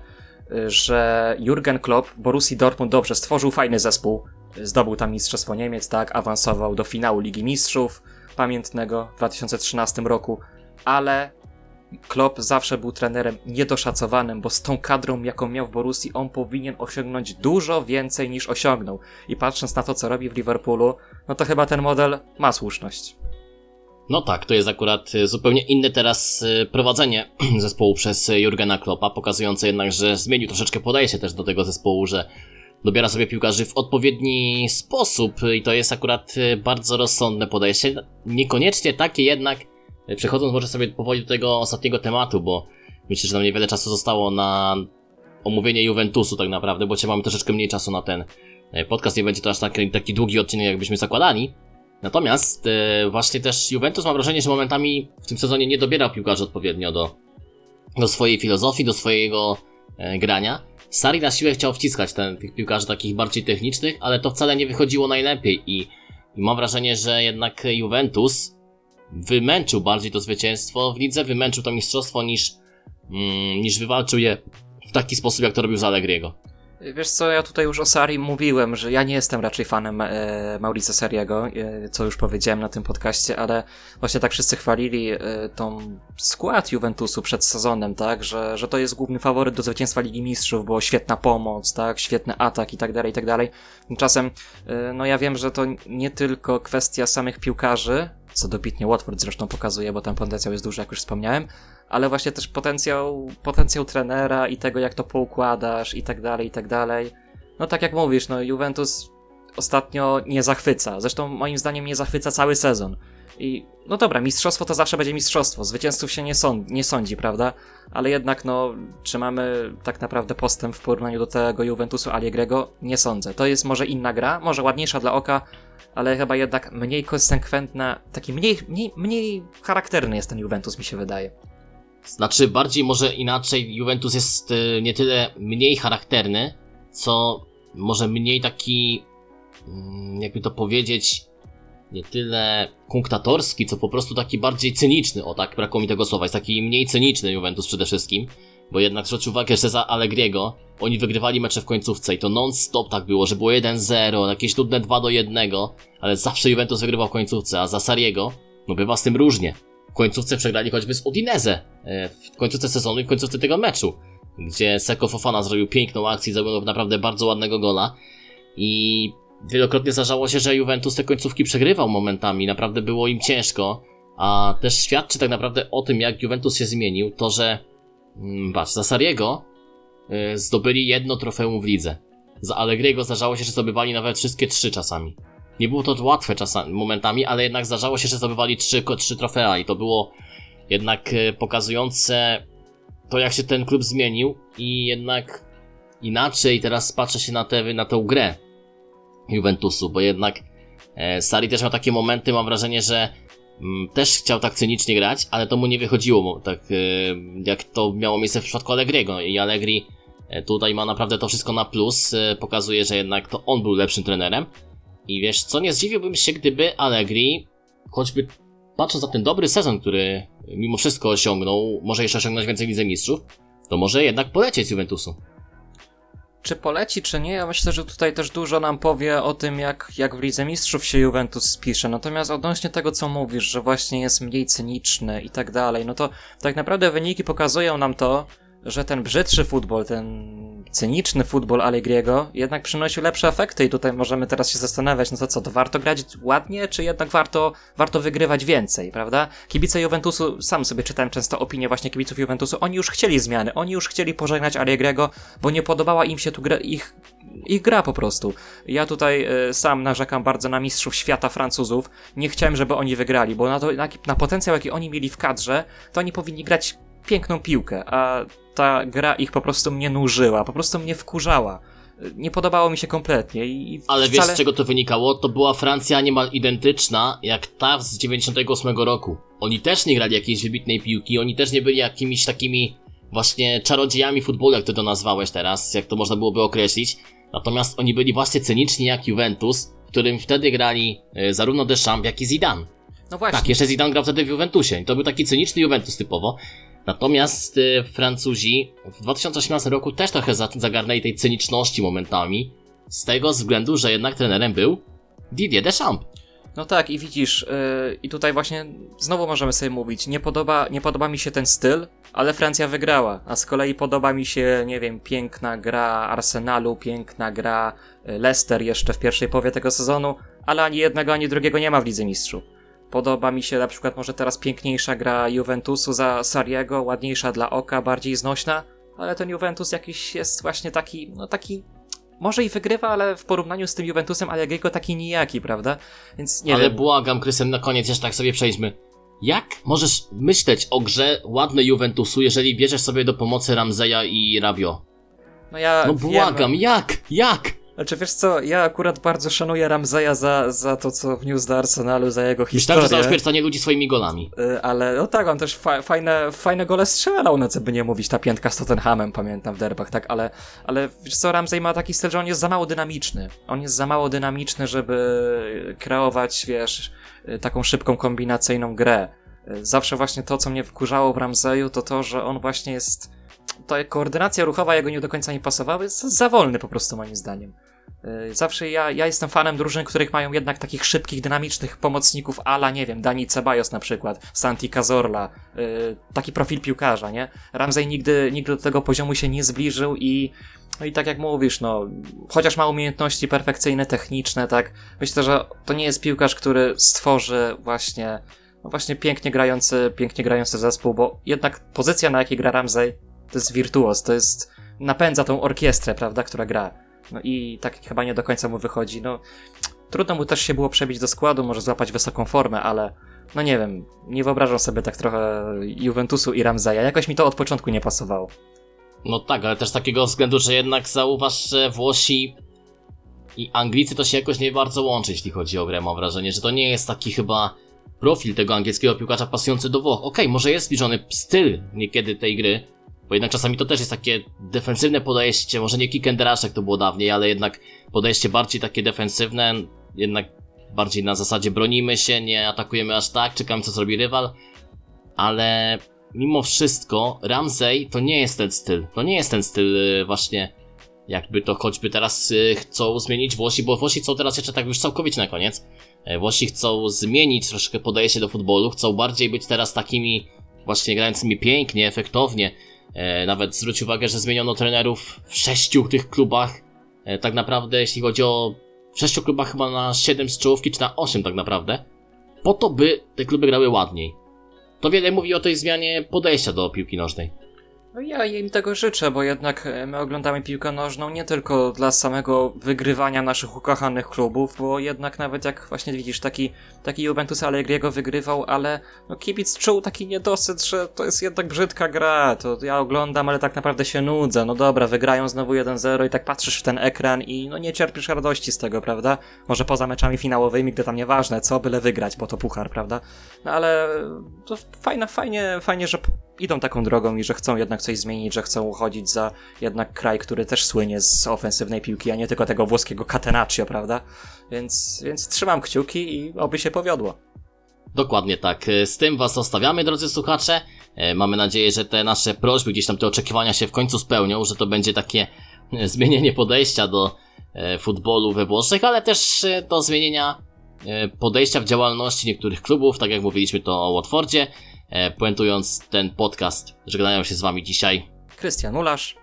że Jurgen Klopp w Borussii Dortmund dobrze stworzył fajny zespół, zdobył tam Mistrzostwo Niemiec, tak, awansował do finału Ligi Mistrzów pamiętnego w 2013 roku, ale Klopp zawsze był trenerem niedoszacowanym, bo z tą kadrą, jaką miał w Borussii, on powinien osiągnąć dużo więcej niż osiągnął. I patrząc na to, co robi w Liverpoolu, no to chyba ten model ma słuszność. No tak, to jest akurat y, zupełnie inne teraz y, prowadzenie zespołu przez y, Jurgena Kloppa, pokazujące jednak, że zmienił troszeczkę podejście też do tego zespołu, że dobiera sobie piłkarzy w odpowiedni sposób i to jest akurat bardzo rozsądne podejście. Niekoniecznie takie jednak, przechodząc może sobie powoli do tego ostatniego tematu, bo myślę, że nam niewiele czasu zostało na omówienie Juventusu tak naprawdę, bo cię mamy troszeczkę mniej czasu na ten podcast, nie będzie to aż taki, taki długi odcinek, jakbyśmy zakładali. Natomiast e, właśnie też Juventus mam wrażenie, że momentami w tym sezonie nie dobierał piłkarzy odpowiednio do, do swojej filozofii, do swojego e, grania. Sari na siłę chciał wciskać ten, tych piłkarzy takich bardziej technicznych, ale to wcale nie wychodziło najlepiej i, i mam wrażenie, że jednak Juventus wymęczył bardziej to zwycięstwo w lidze, wymęczył to mistrzostwo niż, mm, niż wywalczył je w taki sposób, jak to robił z Allegriego. Wiesz co, ja tutaj już o Sari mówiłem, że ja nie jestem raczej fanem e, Mauricio Sariego, e, co już powiedziałem na tym podcaście, ale właśnie tak wszyscy chwalili e, tą skład Juventusu przed sezonem, tak, że, że to jest główny faworyt do zwycięstwa Ligi Mistrzów, bo świetna pomoc, tak, świetny atak i tak dalej, i tak dalej. Tymczasem, e, no ja wiem, że to nie tylko kwestia samych piłkarzy, co dobitnie Watford zresztą pokazuje, bo tam potencjał jest duży, jak już wspomniałem, ale właśnie też potencjał, potencjał trenera i tego, jak to poukładasz i tak dalej, i tak dalej. No tak jak mówisz, no Juventus ostatnio nie zachwyca. Zresztą moim zdaniem nie zachwyca cały sezon. I no dobra, mistrzostwo to zawsze będzie mistrzostwo, zwycięzców się nie, sąd, nie sądzi, prawda? Ale jednak, no, czy mamy tak naprawdę postęp w porównaniu do tego Juventusu Allegriego? Nie sądzę. To jest może inna gra, może ładniejsza dla oka, ale chyba jednak mniej konsekwentna, taki mniej, mniej, mniej charakterny jest ten Juventus, mi się wydaje. Znaczy, bardziej może inaczej, Juventus jest y, nie tyle mniej charakterny, co może mniej taki, mm, jakby to powiedzieć, nie tyle kunktatorski, co po prostu taki bardziej cyniczny, o tak, brakło mi tego słowa, jest taki mniej cyniczny Juventus przede wszystkim, bo jednak zwróć uwagę, że za Allegriego oni wygrywali mecze w końcówce i to non-stop tak było, że było 1-0, jakieś trudne 2 do 1, ale zawsze Juventus wygrywał w końcówce, a za Sariego, no bywa z tym różnie. Końcówce przegrali choćby z Udinese, e, w końcówce sezonu i w końcówce tego meczu, gdzie Seko Fofana zrobił piękną akcję, zrobił naprawdę bardzo ładnego gola i wielokrotnie zdarzało się, że Juventus te końcówki przegrywał momentami, naprawdę było im ciężko, a też świadczy tak naprawdę o tym, jak Juventus się zmienił, to że, mm, patrz, za Sariego y, zdobyli jedno trofeum w lidze. Za Allegriego zdarzało się, że zdobywali nawet wszystkie trzy czasami. Nie było to łatwe czasami, momentami, ale jednak zdarzało się, że zdobywali trzy, trzy trofea i to było jednak y, pokazujące to, jak się ten klub zmienił i jednak inaczej teraz patrzę się na, te, na tę grę Juventusu, bo jednak e, Sari też miał takie momenty, mam wrażenie, że mm, też chciał tak cynicznie grać, ale to mu nie wychodziło, tak e, jak to miało miejsce w przypadku Allegriego i Allegri e, tutaj ma naprawdę to wszystko na plus, e, pokazuje, że jednak to on był lepszym trenerem i wiesz co, nie zdziwiłbym się, gdyby Allegri, choćby patrząc na ten dobry sezon, który mimo wszystko osiągnął, może jeszcze osiągnąć więcej Lidze Mistrzów, to może jednak polecieć z Juventusu. Czy poleci, czy nie? Ja myślę, że tutaj też dużo nam powie o tym, jak, jak w Lidze Mistrzów się Juventus spisze. Natomiast odnośnie tego, co mówisz, że właśnie jest mniej cyniczny i tak dalej, no to tak naprawdę wyniki pokazują nam to, że ten brzydszy futbol, ten cyniczny futbol Allegriego jednak przynosił lepsze efekty i tutaj możemy teraz się zastanawiać, no to co, to warto grać ładnie, czy jednak warto, warto wygrywać więcej, prawda? Kibice Juventusu, sam sobie czytałem często opinie właśnie kibiców Juventusu, oni już chcieli zmiany, oni już chcieli pożegnać Allegriego, bo nie podobała im się tu gra, ich, ich gra po prostu. Ja tutaj y, sam narzekam bardzo na mistrzów świata Francuzów, nie chciałem, żeby oni wygrali, bo na, to, na, na potencjał, jaki oni mieli w kadrze, to oni powinni grać piękną piłkę, a ta gra ich po prostu mnie nużyła, po prostu mnie wkurzała. Nie podobało mi się kompletnie i Ale wcale... wiesz z czego to wynikało? To była Francja niemal identyczna jak ta z 98 roku. Oni też nie grali jakiejś wybitnej piłki, oni też nie byli jakimiś takimi właśnie czarodziejami futbolu, jak ty to nazwałeś teraz, jak to można byłoby określić. Natomiast oni byli właśnie cyniczni jak Juventus, w którym wtedy grali e, zarówno Deschamps, jak i Zidane. No właśnie. Tak, jeszcze Zidane grał wtedy w Juventusie i to był taki cyniczny Juventus typowo. Natomiast y, Francuzi w 2018 roku też trochę za- zagarnęli tej cyniczności momentami, z tego względu, że jednak trenerem był Didier Deschamps. No tak, i widzisz, yy, i tutaj właśnie znowu możemy sobie mówić, nie podoba, nie podoba mi się ten styl, ale Francja wygrała, a z kolei podoba mi się, nie wiem, piękna gra Arsenalu, piękna gra y, Leicester jeszcze w pierwszej połowie tego sezonu, ale ani jednego, ani drugiego nie ma w Lidze Mistrzów. Podoba mi się na przykład może teraz piękniejsza gra Juventusu za Sariego, ładniejsza dla oka, bardziej znośna, ale ten Juventus jakiś jest właśnie taki, no taki może i wygrywa, ale w porównaniu z tym Juventusem Allegriego taki nijaki, prawda? Więc nie Ale wiem. błagam, Krystian, na koniec jeszcze tak sobie przejdźmy. Jak możesz myśleć o grze ładnej Juventusu, jeżeli bierzesz sobie do pomocy Ramzeja i Rabio? No ja No wiem, błagam, jak? Jak? Znaczy wiesz co, ja akurat bardzo szanuję Ramzeja za, za to, co wniósł do Arsenalu, za jego Myślałem, historię. że za ośmiercanie ludzi swoimi golami. Y, Ale no tak, on też fa fajne, fajne gole strzelał, no co by nie mówić, ta piętka z Tottenhamem, pamiętam w derbach, tak, ale, ale wiesz co, Ramsey ma taki styl, że on jest za mało dynamiczny. On jest za mało dynamiczny, żeby kreować, wiesz, y, taką szybką, kombinacyjną grę. Y, Zawsze właśnie to, co mnie wkurzało w Ramseyu, to to, że on właśnie jest... Ta koordynacja ruchowa jego nie do końca nie pasowała, jest za wolny po prostu moim zdaniem. Y, Zawsze ja, ja jestem fanem drużyn, których mają jednak takich szybkich, dynamicznych pomocników, ala, nie wiem, Dani Ceballos na przykład, Santi Cazorla, y, taki profil piłkarza, nie? Ramsey nigdy, nigdy do tego poziomu się nie zbliżył i, no i tak jak mówisz, no, chociaż ma umiejętności perfekcyjne, techniczne, tak, myślę, że to nie jest piłkarz, który stworzy właśnie, no właśnie pięknie grający, pięknie grający zespół, bo jednak pozycja, na jakiej gra Ramsey, to jest wirtuoz, to jest, napędza tą orkiestrę, prawda, która gra. No i tak chyba nie do końca mu wychodzi. No, trudno mu też się było przebić do składu, może złapać wysoką formę, ale, no nie wiem, nie wyobrażam sobie tak trochę Juventusu i Ramzeja. Jakoś mi to od początku nie pasowało. No tak, ale też z takiego względu, że jednak zauważ, że Włosi i Anglicy to się jakoś nie bardzo łączy, jeśli chodzi o grę. Mam wrażenie, że to nie jest taki chyba profil tego angielskiego piłkarza pasujący do Włoch. Okej, może jest zbliżony styl niekiedy tej gry, bo jednak czasami to też jest takie defensywne podejście, może nie kick and rush, jak to było dawniej, ale jednak podejście bardziej takie defensywne, jednak bardziej na zasadzie bronimy się, nie atakujemy aż tak, czekamy co zrobi rywal, ale mimo wszystko Ramsey to nie jest ten styl. To nie jest ten styl y, właśnie jakby to choćby teraz y, chcą zmienić Włosi, bo Włosi chcą teraz jeszcze tak już całkowicie na koniec. E, Włosi chcą zmienić troszkę podejście do futbolu, chcą bardziej być teraz takimi właśnie grającymi pięknie, efektownie. E, Nawet zwróć uwagę, że zmieniono trenerów w sześciu tych klubach. E, Tak naprawdę, jeśli chodzi o w sześciu klubach chyba na 7 z czołówki, czy na 8 tak naprawdę, po to by te kluby grały ładniej. To wiele mówi o tej zmianie podejścia do piłki nożnej. No ja im tego życzę, bo jednak e, my oglądamy piłkę nożną nie tylko dla samego wygrywania naszych ukochanych klubów, bo jednak nawet jak właśnie widzisz, taki, taki Juventus Allegriego wygrywał, ale no kibic czuł taki niedosyt, że to jest jednak brzydka gra, to ja oglądam, ale tak naprawdę się nudzę. No dobra, wygrają znowu 1-0 i tak patrzysz w ten ekran i no nie cierpisz radości z tego, prawda? Może poza meczami finałowymi, gdy tam nieważne co, byle wygrać, bo to puchar, prawda? No ale to fajne, fajnie, fajnie, że idą taką drogą i że chcą jednak coś zmienić, że chcą uchodzić za jednak kraj, który też słynie z ofensywnej piłki, a nie tylko tego włoskiego catenaccio, prawda? Więc, więc trzymam kciuki i oby się powiodło. Dokładnie tak. Z tym was zostawiamy, drodzy słuchacze. E, Mamy nadzieję, że te nasze prośby, gdzieś tam te oczekiwania się w końcu spełnią, że to będzie takie e, zmienienie podejścia do e, futbolu we Włoszech, ale też do zmienienia podejścia w działalności niektórych klubów, tak jak mówiliśmy to o Watfordzie. E, Puentując ten podcast, żegnają się z wami dzisiaj Krystian Ulasz,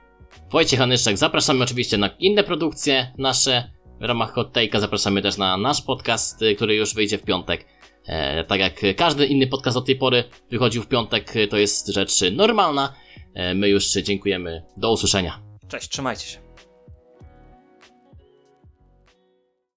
Wojciech Anyszczak. Zapraszamy oczywiście na inne produkcje nasze. W ramach Hot Take'a zapraszamy też na nasz podcast, y, który już wyjdzie w piątek. E, tak jak każdy inny podcast od tej pory wychodził w piątek, y, to jest rzecz normalna. E, my już dziękujemy. Do usłyszenia. cześć, trzymajcie się.